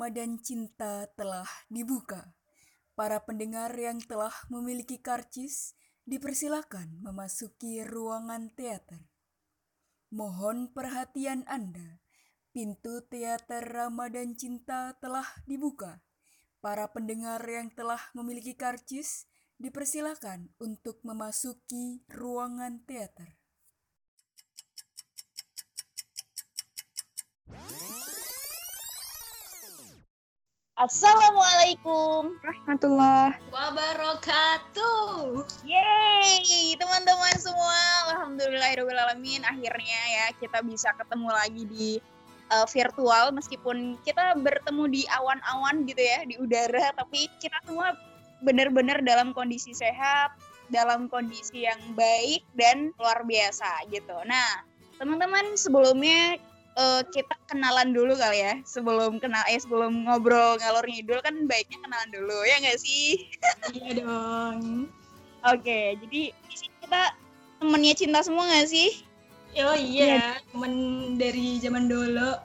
Ramadan Cinta telah dibuka. Para pendengar yang telah memiliki karcis dipersilakan memasuki ruangan teater. Mohon perhatian Anda. Pintu teater Ramadan Cinta telah dibuka. Para pendengar yang telah memiliki karcis dipersilakan untuk memasuki ruangan teater. Assalamualaikum. Rahmatullah. wabarakatuh. Yeay teman-teman semua. Alhamdulillahirrahmanirrahim. Akhirnya ya kita bisa ketemu lagi di uh, virtual. Meskipun kita bertemu di awan-awan gitu ya Di udara. Tapi kita semua benar-benar dalam kondisi sehat Dalam kondisi yang baik dan luar biasa gitu. Nah teman-teman sebelumnya uh, kita kenalan dulu kali ya sebelum kenal eh sebelum ngobrol ngalor ngidul kan baiknya kenalan dulu ya nggak sih? Iya dong. oke jadi di sini kita temennya cinta semua nggak sih? Oh iya, temen dari zaman dulu.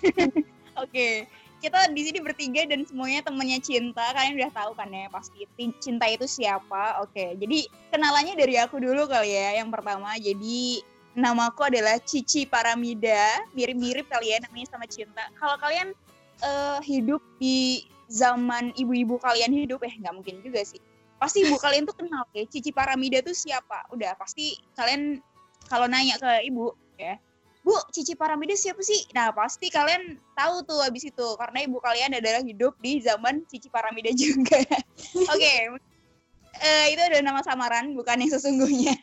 oke kita di sini bertiga dan semuanya temennya cinta. Kalian udah tahu kan ya pasti Ti- cinta itu siapa? Oke jadi kenalannya dari aku dulu kali ya yang pertama. Jadi namaku adalah Cici Paramida mirip-mirip kalian namanya sama cinta kalau kalian eh, hidup di zaman ibu-ibu kalian hidup eh nggak mungkin juga sih pasti ibu kalian tuh kenal ya Cici Paramida tuh siapa udah pasti kalian kalau nanya ke ibu ya Bu, Cici Paramida siapa sih? Nah, pasti kalian tahu tuh abis itu. Karena ibu kalian adalah hidup di zaman Cici Paramida juga. Oke, eh, itu ada nama samaran, bukan yang sesungguhnya.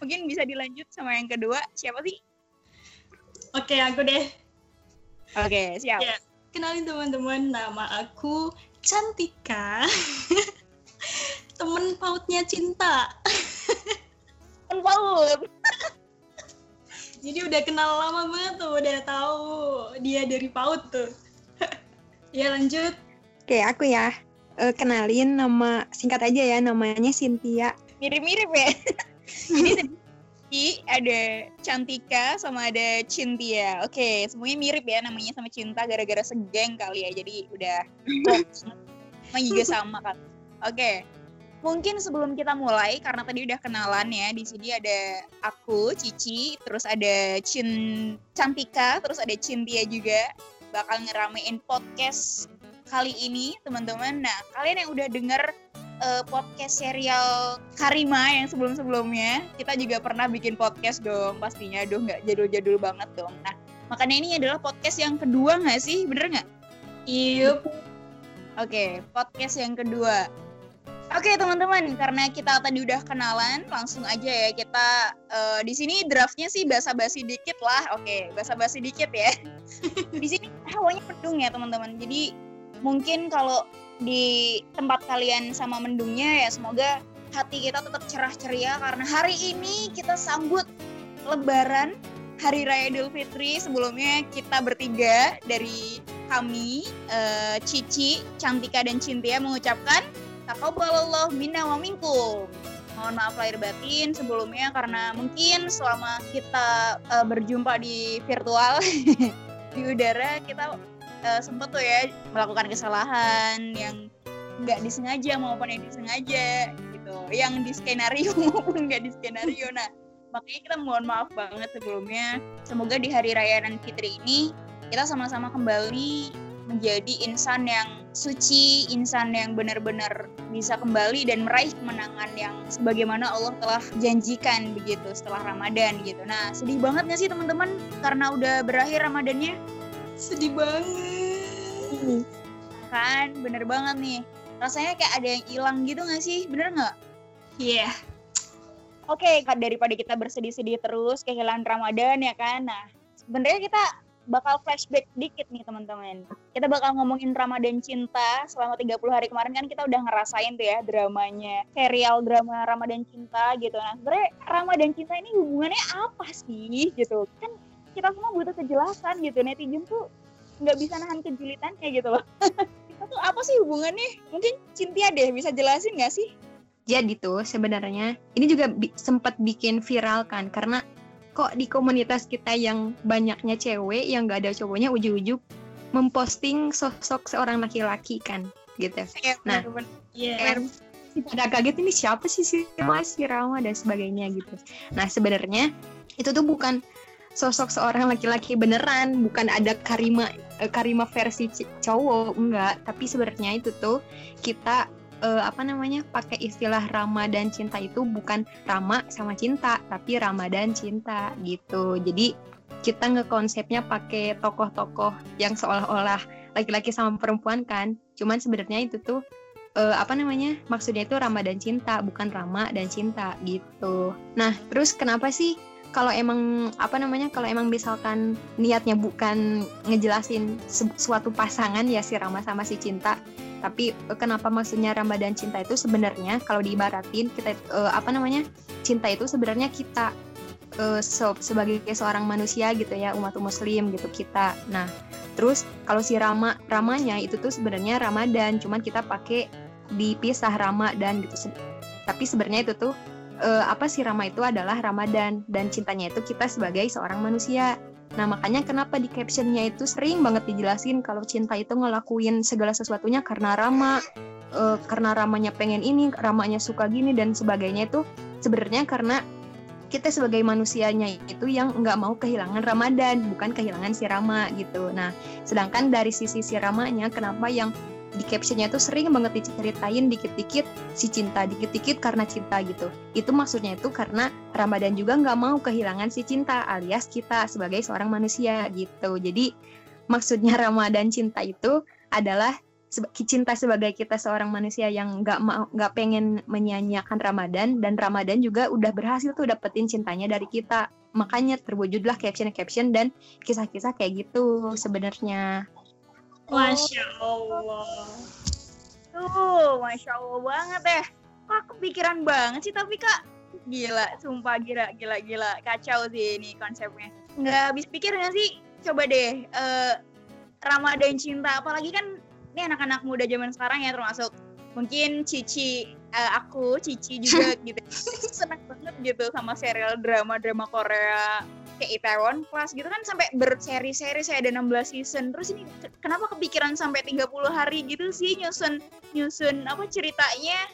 Mungkin bisa dilanjut sama yang kedua. Siapa sih? Oke, aku deh. Oke, siap. Ya. Kenalin teman-teman, nama aku Cantika. Temen pautnya cinta. Kan Paul. Jadi udah kenal lama banget tuh, udah tahu dia dari paut tuh. ya lanjut. Oke, aku ya. Eh, kenalin nama singkat aja ya, namanya Cynthia. Mirip-mirip ya. Jadi tadi ada Cantika sama ada Cintia. Oke, semuanya mirip ya namanya sama Cinta gara-gara segeng kali ya. Jadi udah emang juga sama kan. Oke. Mungkin sebelum kita mulai karena tadi udah kenalan ya. Di sini ada aku Cici, terus ada Cin Cantika, terus ada Cintia juga bakal ngeramein podcast kali ini, teman-teman. Nah, kalian yang udah denger eh, podcast serial Karima yang sebelum-sebelumnya kita juga pernah bikin podcast dong pastinya. Aduh nggak jadul-jadul banget dong. Nah makanya ini adalah podcast yang kedua nggak sih? Bener nggak? Yup. oke podcast yang kedua. Oke teman-teman karena kita tadi udah kenalan langsung aja ya kita eh, di sini draftnya sih basa-basi dikit lah. Oke basa-basi dikit ya. Di sini hawanya mendung ya teman-teman. Jadi mungkin kalau di tempat kalian sama mendungnya ya semoga hati kita tetap cerah ceria karena hari ini kita sambut Lebaran Hari Raya Idul Fitri sebelumnya kita bertiga dari kami eh, Cici, Cantika dan Cintia mengucapkan Taqabbalallah minna wa minkum. Mohon maaf lahir batin sebelumnya karena mungkin selama kita eh, berjumpa di virtual di udara kita eh, sempet tuh ya melakukan kesalahan yang nggak disengaja maupun yang disengaja gitu. Yang di skenario maupun nggak di skenario. Nah makanya kita mohon maaf banget sebelumnya. Semoga di hari raya dan fitri ini kita sama-sama kembali menjadi insan yang suci insan yang benar-benar bisa kembali dan meraih kemenangan yang sebagaimana Allah telah janjikan begitu setelah Ramadan gitu. Nah sedih banget gak sih teman-teman? Karena udah berakhir Ramadannya Sedih banget. kan bener banget nih rasanya kayak ada yang hilang gitu gak sih bener nggak Iya. Oke, Kak, daripada kita bersedih-sedih terus kehilangan Ramadan ya kan. Nah, sebenarnya kita bakal flashback dikit nih teman-teman. Kita bakal ngomongin Ramadan cinta selama 30 hari kemarin kan kita udah ngerasain tuh ya dramanya, serial drama Ramadan cinta gitu. Nah, sebenarnya Ramadan cinta ini hubungannya apa sih gitu. Kan kita semua butuh kejelasan gitu. Netizen tuh nggak bisa nahan kejulitannya gitu loh. kita tuh apa sih hubungannya? Mungkin Cintia deh bisa jelasin nggak sih? Jadi tuh sebenarnya ini juga bi- sempat bikin viral kan karena kok di komunitas kita yang banyaknya cewek yang gak ada cowoknya ujuk-ujuk memposting sosok seorang laki-laki kan gitu. Iya, Nah. Iya. Bener. Pada kaget ini siapa sih si Rama, si Rama dan sebagainya gitu. Nah sebenarnya itu tuh bukan sosok seorang laki-laki beneran, bukan ada Karima eh, Karima versi cowok enggak, tapi sebenarnya itu tuh kita eh, apa namanya pakai istilah Rama dan cinta itu bukan Rama sama cinta, tapi Ramadan cinta gitu. Jadi kita ngekonsepnya pakai tokoh-tokoh yang seolah-olah laki-laki sama perempuan kan. Cuman sebenarnya itu tuh eh, apa namanya? Maksudnya itu Ramadan cinta, bukan Rama dan cinta gitu. Nah, terus kenapa sih kalau emang apa namanya? Kalau emang misalkan niatnya bukan ngejelasin suatu pasangan ya si Rama sama si cinta, tapi eh, kenapa maksudnya Ramadan cinta itu sebenarnya kalau diibaratin kita eh, apa namanya? Cinta itu sebenarnya kita eh, se- sebagai seorang manusia gitu ya umat muslim gitu kita. Nah, terus kalau si Rama Ramanya itu tuh sebenarnya Ramadan, cuman kita pakai dipisah Ramadan gitu. Se- Tapi sebenarnya itu tuh eh, apa sih Rama itu adalah Ramadan dan cintanya itu kita sebagai seorang manusia. Nah makanya kenapa di captionnya itu sering banget dijelasin kalau cinta itu ngelakuin segala sesuatunya karena Rama, eh, karena Ramanya pengen ini, Ramanya suka gini dan sebagainya itu sebenarnya karena kita sebagai manusianya itu yang nggak mau kehilangan Ramadan, bukan kehilangan si Rama gitu. Nah, sedangkan dari sisi si Ramanya, kenapa yang di captionnya itu sering banget diceritain dikit-dikit si cinta, dikit-dikit karena cinta gitu. Itu maksudnya itu karena Ramadan juga nggak mau kehilangan si cinta alias kita sebagai seorang manusia gitu. Jadi maksudnya Ramadan cinta itu adalah cinta sebagai kita seorang manusia yang nggak mau nggak pengen menyanyiakan Ramadan dan Ramadan juga udah berhasil tuh dapetin cintanya dari kita makanya terwujudlah caption-caption dan kisah-kisah kayak gitu sebenarnya Masya Allah. Tuh, Masya Allah banget ya. Kok kepikiran banget sih tapi kak? Gila, sumpah gila, gila, gila. Kacau sih ini konsepnya. Nggak habis pikir nggak sih? Coba deh, eh, Ramadan cinta. Apalagi kan ini anak-anak muda zaman sekarang ya termasuk mungkin Cici, eh, aku, Cici juga gitu. Seneng banget gitu sama serial drama-drama Korea kayak Itaewon Class gitu kan sampai berseri-seri saya ada 16 season. Terus ini ke- kenapa kepikiran sampai 30 hari gitu sih nyusun nyusun apa ceritanya?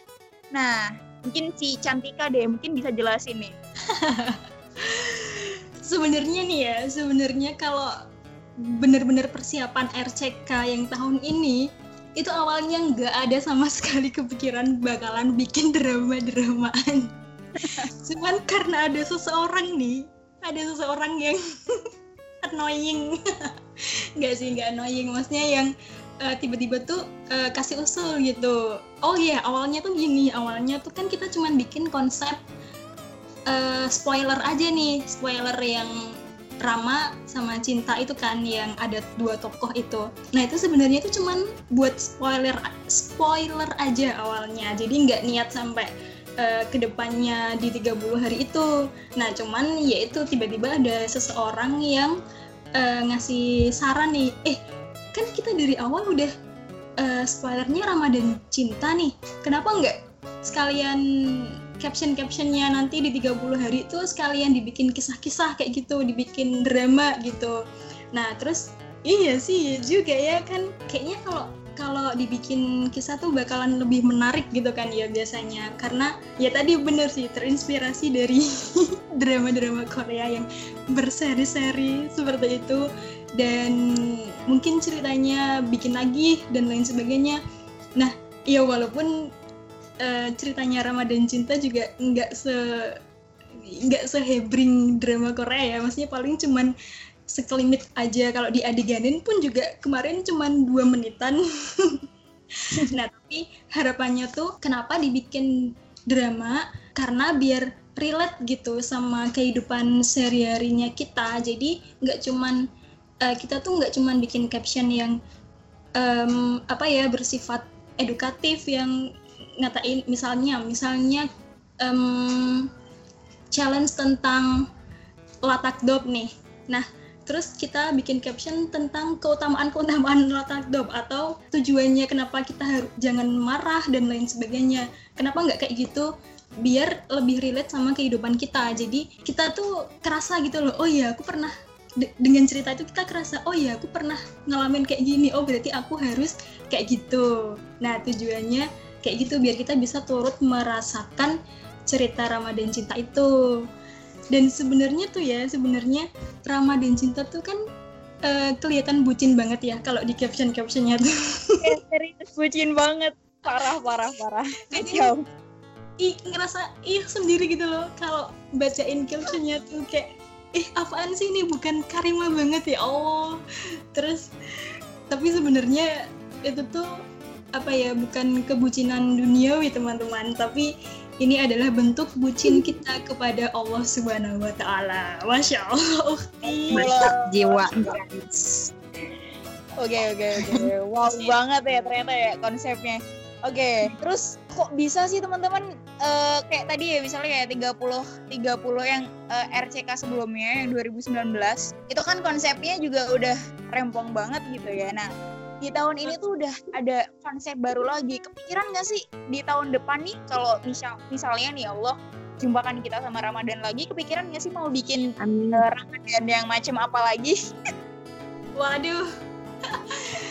Nah, mungkin si Cantika deh mungkin bisa jelasin nih. Sebenarnya nih ya, sebenarnya kalau benar-benar persiapan RCK yang tahun ini itu awalnya nggak ada sama sekali kepikiran bakalan bikin drama-dramaan. Cuman karena ada seseorang nih, ada seseorang yang annoying. nggak sih, nggak annoying. Maksudnya yang eh, tiba-tiba tuh eh, kasih usul gitu. Oh iya, awalnya tuh gini. Awalnya tuh kan kita cuman bikin konsep eh, spoiler aja nih. Spoiler yang Rama sama Cinta itu kan yang ada dua tokoh itu. Nah itu sebenarnya itu cuman buat spoiler spoiler aja awalnya. Jadi nggak niat sampai uh, ke depannya di 30 hari itu. Nah cuman ya itu tiba-tiba ada seseorang yang uh, ngasih saran nih. Eh kan kita dari awal udah uh, spoilernya Ramadan Cinta nih. Kenapa nggak sekalian caption-captionnya nanti di 30 hari itu sekalian dibikin kisah-kisah kayak gitu, dibikin drama gitu. Nah, terus iya sih juga ya kan kayaknya kalau kalau dibikin kisah tuh bakalan lebih menarik gitu kan ya biasanya. Karena ya tadi bener sih terinspirasi dari drama-drama Korea yang berseri-seri seperti itu. Dan mungkin ceritanya bikin lagi dan lain sebagainya. Nah ya walaupun uh, ceritanya Ramadan Cinta juga nggak se nggak sehebring drama Korea ya. Maksudnya paling cuman sekelimit aja. Kalau di adeganin pun juga kemarin cuman dua menitan. Nah tapi harapannya tuh kenapa dibikin drama? Karena biar relate gitu sama kehidupan sehari-harinya kita. Jadi nggak cuman uh, kita tuh nggak cuman bikin caption yang um, apa ya bersifat edukatif yang ngatain misalnya misalnya um, challenge tentang latakdop nih. Nah terus kita bikin caption tentang keutamaan-keutamaan latakdop atau tujuannya kenapa kita harus jangan marah dan lain sebagainya. Kenapa nggak kayak gitu? Biar lebih relate sama kehidupan kita. Jadi kita tuh kerasa gitu loh oh iya aku pernah de- dengan cerita itu kita kerasa oh ya aku pernah ngalamin kayak gini oh berarti aku harus kayak gitu. Nah tujuannya kayak gitu biar kita bisa turut merasakan cerita Ramadan cinta itu dan sebenarnya tuh ya sebenarnya Ramadan cinta tuh kan eh, kelihatan bucin banget ya kalau di caption captionnya tuh. Eh, serius bucin banget. Parah parah parah. Kacau ih ngerasa ih sendiri gitu loh kalau bacain captionnya tuh kayak ih apaan sih ini? Bukan karima banget ya? Allah terus tapi sebenarnya itu tuh apa ya bukan kebucinan duniawi teman-teman. Tapi ini adalah bentuk bucin kita kepada Allah Subhanahu wa taala. Masya Allah. Ukti. Mantap jiwa. Oke oke oke. Wow banget ya ternyata ya konsepnya. Oke, terus kok bisa sih teman-teman eh, kayak tadi ya misalnya kayak 30 30 yang eh, RCK sebelumnya yang 2019 itu kan konsepnya juga udah rempong banget gitu ya. Nah, di tahun ini tuh udah ada konsep baru lagi. Kepikiran nggak sih di tahun depan nih kalau misal misalnya nih Allah jumpakan kita sama Ramadan lagi, kepikiran nggak sih mau bikin Amin. eh, Ramadan yang macam apa lagi? Waduh.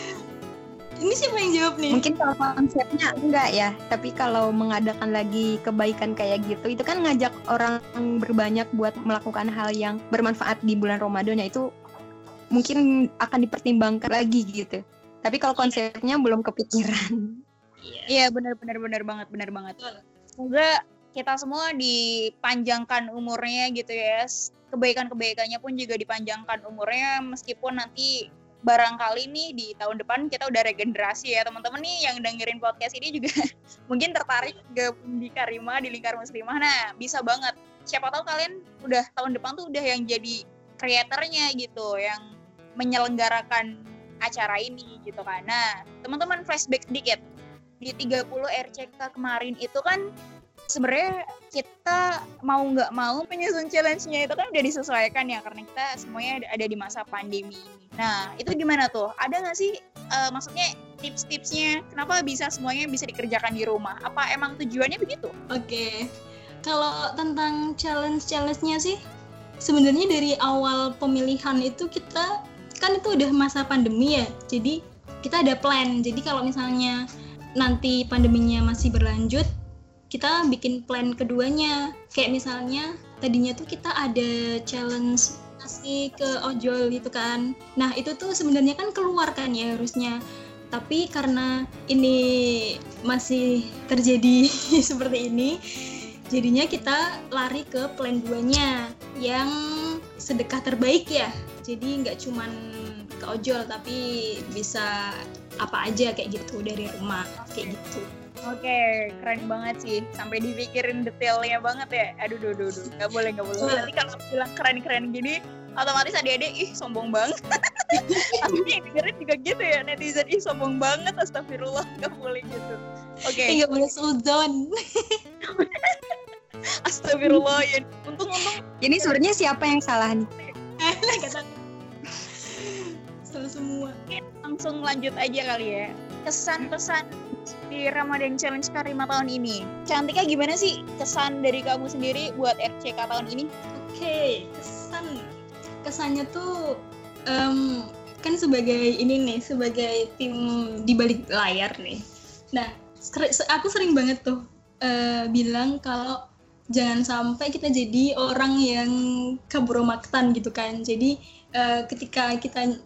Ini siapa yang jawab nih? Mungkin kalau konsepnya enggak ya, tapi kalau mengadakan lagi kebaikan kayak gitu, itu kan ngajak orang berbanyak buat melakukan hal yang bermanfaat di bulan Ramadan ya itu mungkin akan dipertimbangkan lagi gitu. Tapi kalau konsepnya belum kepikiran. Iya benar benar benar banget benar banget. Semoga kita semua dipanjangkan umurnya gitu ya. Kebaikan-kebaikannya pun juga dipanjangkan umurnya meskipun nanti barangkali nih di tahun depan kita udah regenerasi ya teman-teman nih yang dengerin podcast ini juga mungkin tertarik gabung di Karima di lingkar muslimah. Nah bisa banget. Siapa tahu kalian udah tahun depan tuh udah yang jadi kreatornya gitu yang menyelenggarakan acara ini gitu kan. Nah, teman-teman flashback sedikit. Di 30 RCK kemarin itu kan sebenarnya kita mau nggak mau penyusun challenge-nya itu kan udah disesuaikan ya karena kita semuanya ada- di masa pandemi ini. Nah, itu gimana tuh? Ada nggak sih eh, maksudnya tips-tipsnya kenapa bisa semuanya bisa dikerjakan di rumah? Apa emang tujuannya begitu? Oke. Kalau tentang challenge-challenge-nya sih sebenarnya dari awal pemilihan itu kita kan itu udah masa pandemi ya. Jadi kita ada plan. Jadi kalau misalnya nanti pandeminya masih berlanjut, kita bikin plan keduanya. Kayak misalnya tadinya tuh kita ada challenge nasi ke ojol gitu kan. Nah, itu tuh sebenarnya kan keluar kan ya harusnya. Tapi karena ini masih terjadi seperti ini, jadinya kita lari ke plan 2-nya yang sedekah terbaik ya. Jadi nggak cuman ke ojol tapi bisa apa aja kayak gitu dari rumah kayak gitu. Oke, keren banget sih. Sampai dipikirin detailnya banget ya. Aduh, duh, duh, duh. Gak boleh, gak boleh. Nanti kalau bilang keren-keren gini, otomatis adik-adik, ih sombong banget. Tapi yang dengerin juga gitu ya, netizen, ih sombong banget, astagfirullah. Gak boleh gitu. Oke, Eh, nggak boleh suzon. astagfirullah. Ya. Untung-untung Jadi sebenarnya siapa yang salah nih? Salah semua. langsung lanjut aja kali ya. Kesan-pesan di Ramadan Challenge Karima tahun ini. Cantiknya gimana sih kesan dari kamu sendiri buat RCK tahun ini? Oke, kesan kesannya tuh em, kan sebagai ini nih, sebagai tim di balik layar nih. Nah, aku sering banget tuh eh, bilang kalau jangan sampai kita jadi orang yang kabromaktan gitu kan. Jadi eh, ketika kita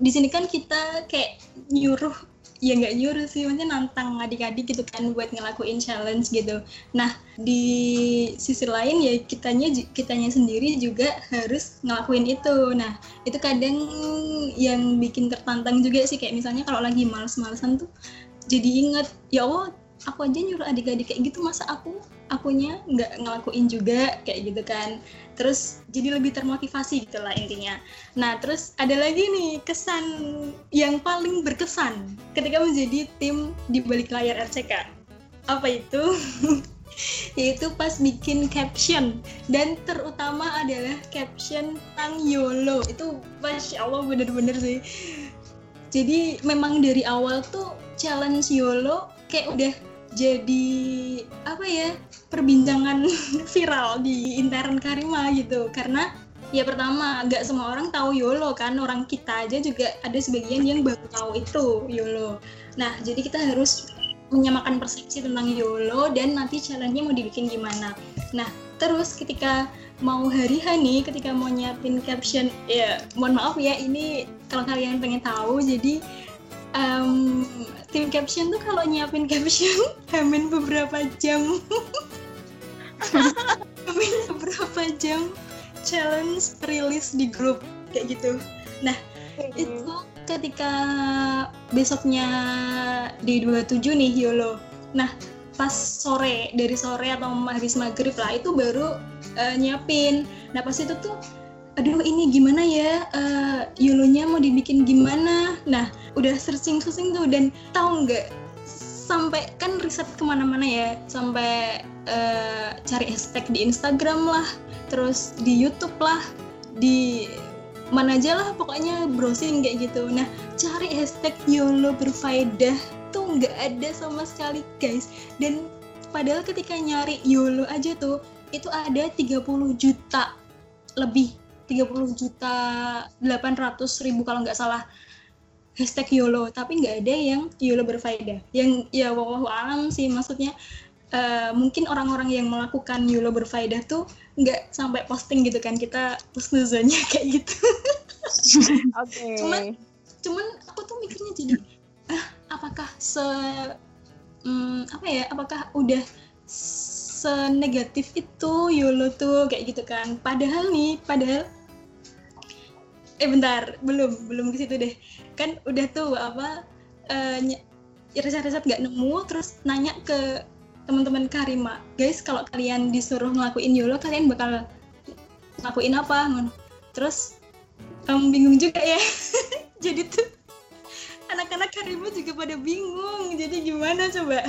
di sini kan kita kayak nyuruh ya nggak nyuruh sih maksudnya nantang adik-adik gitu kan buat ngelakuin challenge gitu. Nah di sisi lain ya kitanya kitanya sendiri juga harus ngelakuin itu. Nah itu kadang yang bikin tertantang juga sih kayak misalnya kalau lagi males-malesan tuh jadi inget ya Allah aku aja nyuruh adik-adik kayak gitu masa aku akunya nggak ngelakuin juga? kayak gitu kan terus jadi lebih termotivasi gitu lah intinya. Nah terus ada lagi nih kesan yang paling berkesan ketika menjadi tim di balik layar RCK apa itu? Yaitu pas bikin caption. Dan terutama adalah caption tentang YOLO. Itu masya Allah bener-bener sih. Jadi memang dari awal tuh challenge YOLO kayak udah jadi apa ya perbincangan viral di intern Karima gitu karena Ya pertama, nggak semua orang tahu YOLO kan, orang kita aja juga ada sebagian yang baru tahu itu YOLO. Nah, jadi kita harus menyamakan persepsi tentang YOLO dan nanti challenge-nya mau dibikin gimana. Nah, terus ketika mau hari H ketika mau nyiapin caption, ya mohon maaf ya, ini kalau kalian pengen tahu, jadi um, tim caption tuh kalau nyiapin caption hamin beberapa jam. Hamin beberapa jam challenge rilis di grup kayak gitu. Nah itu ketika besoknya di 27 nih YOLO. Nah pas sore dari sore atau habis maghrib lah itu baru uh, nyiapin. Nah pas itu tuh aduh ini gimana ya? Uh, YOLO-nya mau dibikin gimana? Nah udah searching searching tuh dan tahu nggak sampai kan riset ke mana-mana ya sampai uh, cari hashtag di Instagram lah terus di YouTube lah di mana aja lah pokoknya browsing kayak gitu. Nah cari hashtag YOLO berfaedah tuh nggak ada sama sekali guys. Dan padahal ketika nyari YOLO aja tuh itu ada 30 juta lebih 30 juta 800 ribu kalau nggak salah hashtag YOLO tapi nggak ada yang YOLO berfaedah yang ya wawahu alam sih maksudnya uh, mungkin orang-orang yang melakukan YOLO berfaedah tuh nggak sampai posting gitu kan kita husnuzonnya kayak gitu. Oke. Okay. Cuman cuman aku tuh mikirnya jadi ah, apakah se um, apa ya apakah udah senegatif itu YOLO tuh kayak gitu kan. Padahal nih, padahal eh bentar, belum belum ke situ deh. Kan udah tuh apa uh, riset-riset nggak nemu terus nanya ke teman-teman Karima guys kalau kalian disuruh ngelakuin YOLO kalian bakal ngelakuin apa? Terus um, bingung juga ya. Jadi tuh anak-anak Karima juga pada bingung. Jadi gimana coba?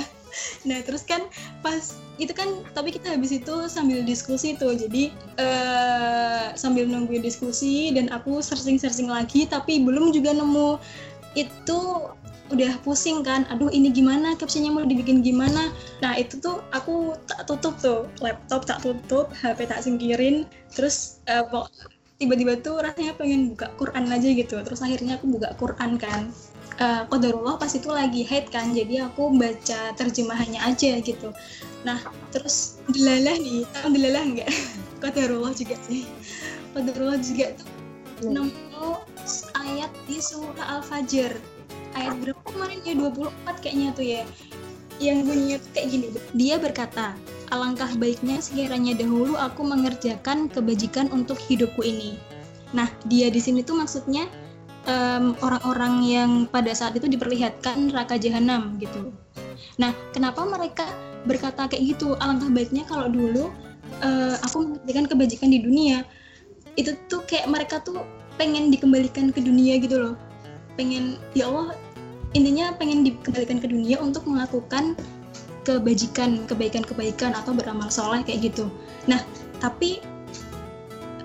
Nah terus kan pas itu kan tapi kita habis itu sambil diskusi tuh. Jadi uh, sambil nungguin diskusi dan aku searching-searching lagi tapi belum juga nemu. Itu udah pusing kan aduh ini gimana? Captionnya mau dibikin gimana? Nah itu tuh aku tak tutup tuh laptop tak tutup HP tak singkirin. Terus uh, tiba-tiba tuh rasanya pengen buka Quran aja gitu. Terus akhirnya aku buka Quran kan uh, Qadarullah pas itu lagi haid kan jadi aku baca terjemahannya aja gitu. Nah terus dilalah nih tahu dilalah nggak? Qadarullah juga sih. Qadarullah juga tuh nemu ayat di surah Al-Fajr. Ayat berapa kemarin? Ya 24 kayaknya tuh ya. Yang bunyinya tuh kayak gini. Dia berkata alangkah baiknya sekiranya dahulu aku mengerjakan kebajikan untuk hidupku ini. Nah dia di sini tuh maksudnya orang orang-orang yang pada saat itu diperlihatkan neraka jahanam gitu. Nah kenapa mereka berkata kayak gitu? Alangkah baiknya kalau dulu uh, aku mengerjakan kebajikan di dunia. Itu tuh kayak mereka tuh pengen dikembalikan ke dunia gitu loh. Pengen ya Allah intinya pengen dikembalikan ke dunia untuk melakukan kebajikan kebaikan-kebaikan atau beramal soleh kayak gitu. Nah tapi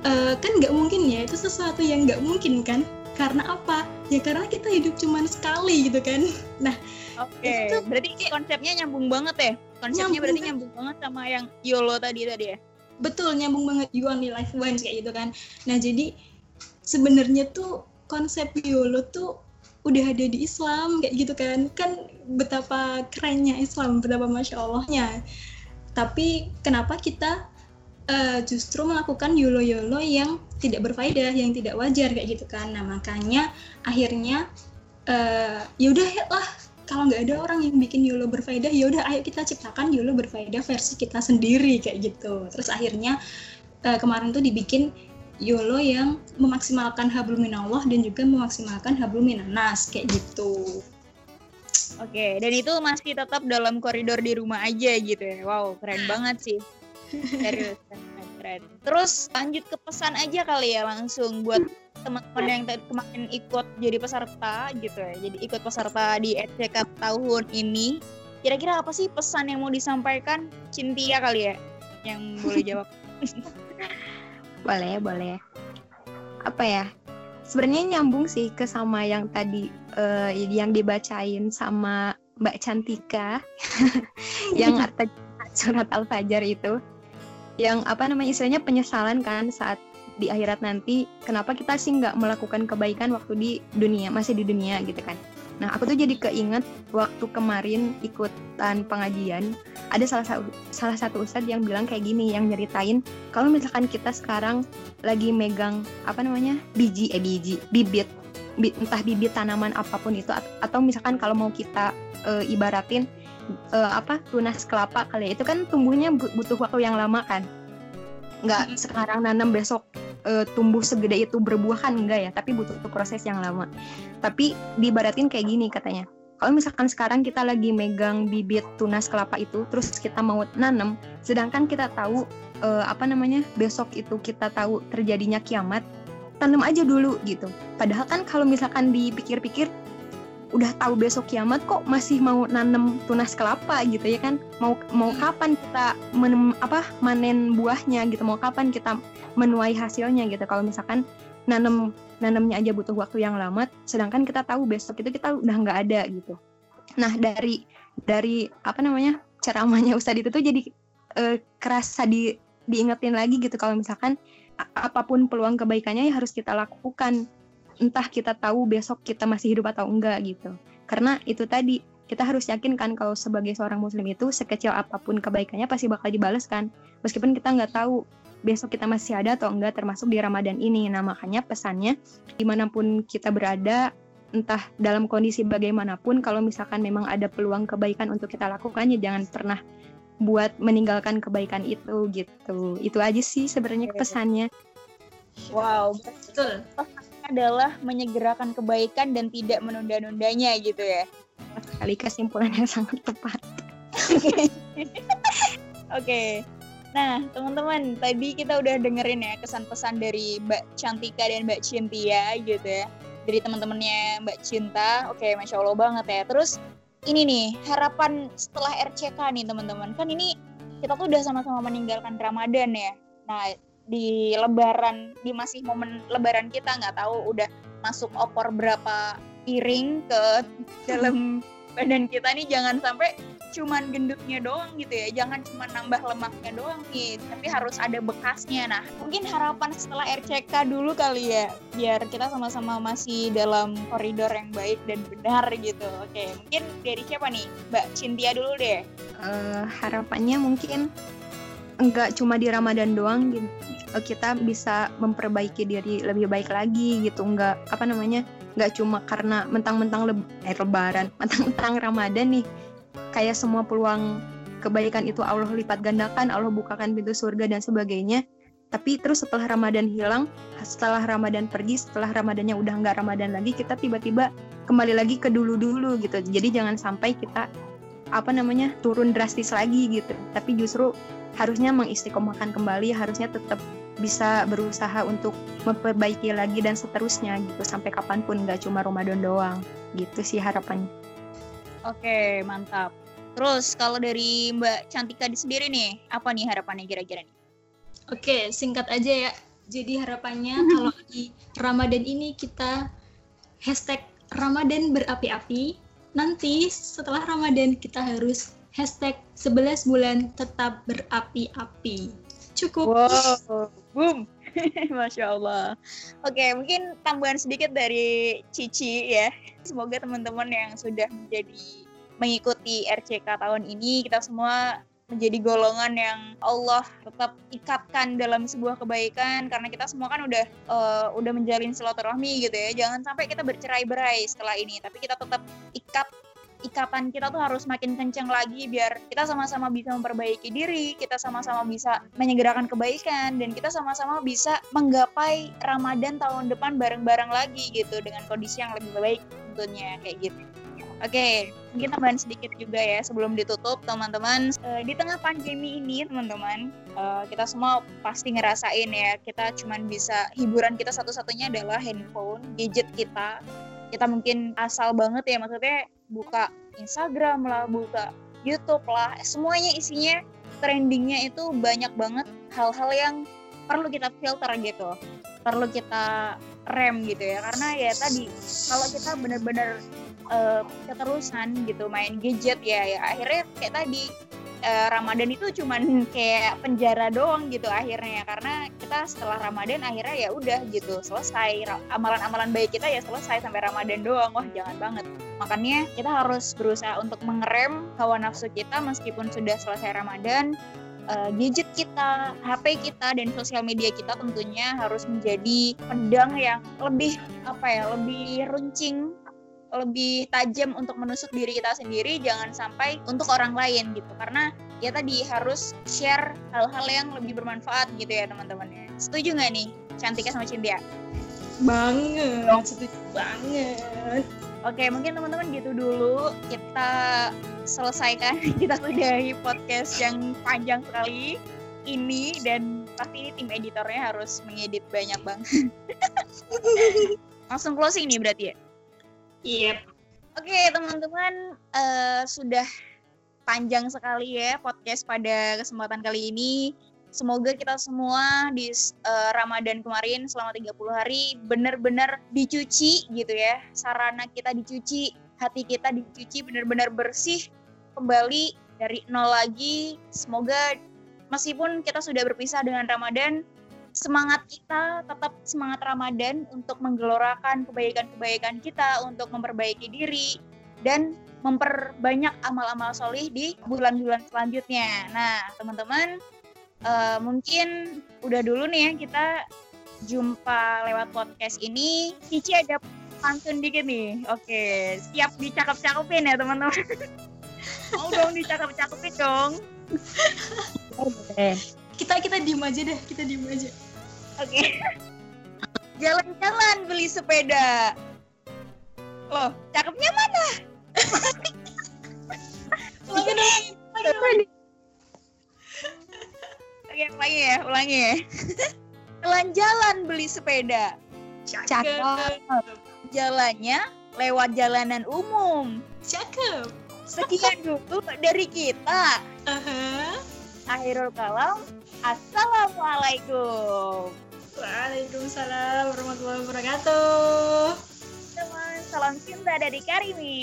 uh, kan nggak mungkin ya itu sesuatu yang nggak mungkin kan karena apa? Ya karena kita hidup cuma sekali gitu kan. Nah oke okay. berarti konsepnya nyambung banget ya? Konsepnya nyambung berarti nyambung banget sama yang YOLO tadi tadi ya? Betul nyambung banget. You only life once kayak gitu kan. Nah jadi sebenarnya tuh konsep YOLO tuh udah ada di Islam kayak gitu kan. Kan betapa kerennya Islam betapa masya Allahnya. Tapi kenapa kita uh, justru melakukan yolo yolo yang tidak berfaedah yang tidak wajar kayak gitu kan nah makanya akhirnya uh, ya udah lah kalau nggak ada orang yang bikin YOLO berfaedah ya udah ayo kita ciptakan YOLO berfaedah versi kita sendiri kayak gitu terus akhirnya uh, kemarin tuh dibikin YOLO yang memaksimalkan hablum minallah dan juga memaksimalkan hablum minanas kayak gitu. Oke, dan itu masih tetap dalam koridor di rumah aja gitu ya. Wow, keren banget sih. Serius, keren. Terus lanjut ke pesan aja kali ya langsung buat teman-teman yang kemarin ikut jadi peserta gitu ya. Jadi ikut peserta di ECK tahun ini. Kira-kira apa sih pesan yang mau disampaikan Cynthia kali ya? Yang boleh jawab. boleh boleh apa ya sebenarnya nyambung sih ke sama yang tadi uh, yang dibacain sama Mbak Cantika yang atas surat Al-Fajr itu yang apa namanya istilahnya penyesalan kan saat di akhirat nanti kenapa kita sih nggak melakukan kebaikan waktu di dunia masih di dunia gitu kan. Nah aku tuh jadi keinget waktu kemarin ikutan pengajian ada salah satu salah satu ustadz yang bilang kayak gini yang nyeritain kalau misalkan kita sekarang lagi megang apa namanya biji eh biji bibit bi, entah bibit tanaman apa pun itu atau misalkan kalau mau kita e, ibaratin e, apa tunas kelapa kali ya, itu kan tumbuhnya butuh waktu yang lama kan. Nggak sekarang nanam besok uh, tumbuh segede itu berbuah kan enggak ya. Tapi butuh proses yang lama. Tapi dibaratin kayak gini katanya. Kalau misalkan sekarang kita lagi megang bibit tunas kelapa itu terus kita mau nanam sedangkan kita tahu uh, apa namanya besok itu kita tahu terjadinya kiamat tanam aja dulu gitu. Padahal kan kalau misalkan dipikir-pikir udah tahu besok kiamat kok masih mau nanem tunas kelapa gitu ya kan? Mau mau kapan kita menem, apa manen buahnya gitu? Mau kapan kita menuai hasilnya gitu? Kalau misalkan nanem nanemnya aja butuh waktu yang lama sedangkan kita tahu besok itu kita udah nggak ada gitu. Nah dari dari apa namanya ceramahnya Ustadz itu tuh jadi uh, kerasa di diingetin lagi gitu. Kalau misalkan apa pun peluang kebaikannya ya harus kita lakukan entah kita tahu besok kita masih hidup atau enggak gitu. Karena itu tadi kita harus yakin kan kalau sebagai seorang muslim itu sekecil apa pun kebaikannya pasti bakal dibalas kan. Meskipun kita nggak tahu besok kita masih ada atau enggak termasuk di Ramadan ini. Nah makanya pesannya di mana pun kita berada entah dalam kondisi bagaimanapun kalau misalkan memang ada peluang kebaikan untuk kita lakukan ya jangan pernah buat meninggalkan kebaikan itu gitu. Itu aja sih sebenarnya pesannya. Wow, betul adalah menyegerakan kebaikan dan tidak menunda-nundanya gitu ya. Sekali kesimpulan yang sangat tepat. Oke. okay. Nah, teman-teman, tadi kita udah dengerin ya kesan-pesan dari Mbak Cantika dan Mbak Cintia gitu ya. Dari teman-temannya Mbak Cinta. Oke, Masya Allah banget ya. Terus ini nih, harapan setelah RCK nih teman-teman. Kan ini kita tuh udah sama-sama meninggalkan Ramadan ya. Nah, di lebaran di masih momen lebaran kita nggak tahu udah masuk opor berapa piring ke dalam badan kita nih. Jangan sampai cuman gendutnya doang gitu ya. Jangan cuma nambah lemaknya doang nih tapi harus ada bekasnya. Nah mungkin harapan setelah RCK dulu kali ya biar kita sama-sama masih dalam koridor yang baik dan benar gitu. Oke mungkin dari siapa nih? Mbak Cynthia dulu deh. Uh, harapannya mungkin enggak cuma di Ramadan doang gitu. Eh, kita bisa memperbaiki diri lebih baik lagi gitu. Nggak apa namanya nggak cuma karena mentang-mentang leb eh, lebaran mentang-mentang Ramadan nih. Kayak semua peluang kebaikan itu Allah lipat gandakan Allah bukakan pintu surga dan sebagainya. Tapi terus setelah Ramadan hilang setelah Ramadan pergi setelah Ramadannya udah nggak Ramadan lagi kita tiba-tiba kembali lagi ke dulu-dulu gitu. Jadi jangan sampai kita apa namanya turun drastis lagi gitu. Tapi justru harusnya mengistiqomahkan kembali harusnya tetap bisa berusaha untuk memperbaiki lagi dan seterusnya gitu sampai kapan pun nggak cuma Ramadan doang gitu sih harapannya. Oke mantap. Terus kalau dari Mbak Cantika di sendiri nih apa nih harapannya kira-kira nih? Oke singkat aja ya. Jadi harapannya kalau di Ramadan ini kita hashtag Ramadan berapi-api. Nanti setelah Ramadan kita harus hashtag 11 bulan tetap berapi-api. Cukup. Wow, boom. Masya Allah. Oke, mungkin tambahan sedikit dari Cici ya. Semoga teman-teman yang sudah menjadi mengikuti RCK tahun ini, kita semua menjadi golongan yang Allah tetap ikatkan dalam sebuah kebaikan karena kita semua kan udah uh, udah menjalin silaturahmi gitu ya jangan sampai kita bercerai-berai setelah ini tapi kita tetap ikat ikatan kita tuh harus makin kenceng lagi biar kita sama-sama bisa memperbaiki diri, kita sama-sama bisa menyegerakan kebaikan dan kita sama-sama bisa menggapai Ramadan tahun depan bareng-bareng lagi gitu dengan kondisi yang lebih baik tentunya kayak gitu. Oke, okay, mungkin tambahan sedikit juga ya sebelum ditutup teman-teman. Uh, di tengah pandemi ini teman-teman, uh, kita semua pasti ngerasain ya, kita cuman bisa hiburan kita satu-satunya adalah handphone, gadget kita. Kita mungkin asal banget ya maksudnya buka Instagram lah, buka YouTube lah, semuanya isinya trendingnya itu banyak banget hal-hal yang perlu kita filter gitu, perlu kita rem gitu ya, karena ya tadi kalau kita benar-benar uh, keterusan gitu main gadget ya, ya akhirnya kayak tadi eh, Ramadan itu cuman kayak penjara doang gitu akhirnya karena kita setelah Ramadan akhirnya ya udah gitu selesai. Amalan-amalan baik kita ya selesai sampai Ramadan doang. Wah jangan banget. Makanya kita harus berusaha untuk mengerem hawa nafsu kita meskipun sudah selesai Ramadan. Eh, gadget kita, HP kita dan sosial media kita tentunya harus menjadi pedang yang lebih apa ya, lebih runcing, lebih tajam untuk menusuk diri kita sendiri, jangan sampai untuk orang lain gitu. Karena ya tadi harus share hal-hal yang lebih bermanfaat gitu ya teman-teman ya. Setuju nggak nih Cantika sama Cynthia? Banget, setuju banget. Oke, mungkin teman-teman gitu dulu kita selesaikan, kita sudahi podcast yang panjang sekali ini dan pasti ini tim editornya harus mengedit banyak banget. Langsung closing nih berarti ya. Yep. Oke, teman-teman eh, sudah panjang sekali ya podcast pada kesempatan kali ini. Semoga kita semua di eh, Ramadan kemarin selama 30 hari benar-benar dicuci gitu ya. Sarana kita dicuci, hati kita dicuci benar-benar bersih kembali dari nol lagi. Semoga meskipun kita sudah berpisah dengan Ramadan, semangat kita tetap semangat Ramadan untuk menggelorakan kebaikan-kebaikan kita, untuk memperbaiki diri dan memperbanyak amal-amal solih di bulan-bulan selanjutnya. Nah, teman-teman, eh, mungkin udah dulu nih ya kita jumpa lewat podcast ini. Cici ada pantun dikit nih. Oke, siap dicakep-cakepin ya teman-teman. Mau dong dicakep-cakepin dong. Kita kita diem aja deh, kita diem aja. Oke. Jalan-jalan beli sepeda. Loh, cakepnya mana? Dong, lagi dong. Oke, ulangi ya, ulangi ya. Jalan-jalan beli sepeda. Cakep. Jalannya lewat jalanan umum. Cakep. Sekian dulu dari kita. Aha. Akhirul kalam. Assalamualaikum. Waalaikumsalam warahmatullahi wabarakatuh. Teman, salam cinta dari Karimi.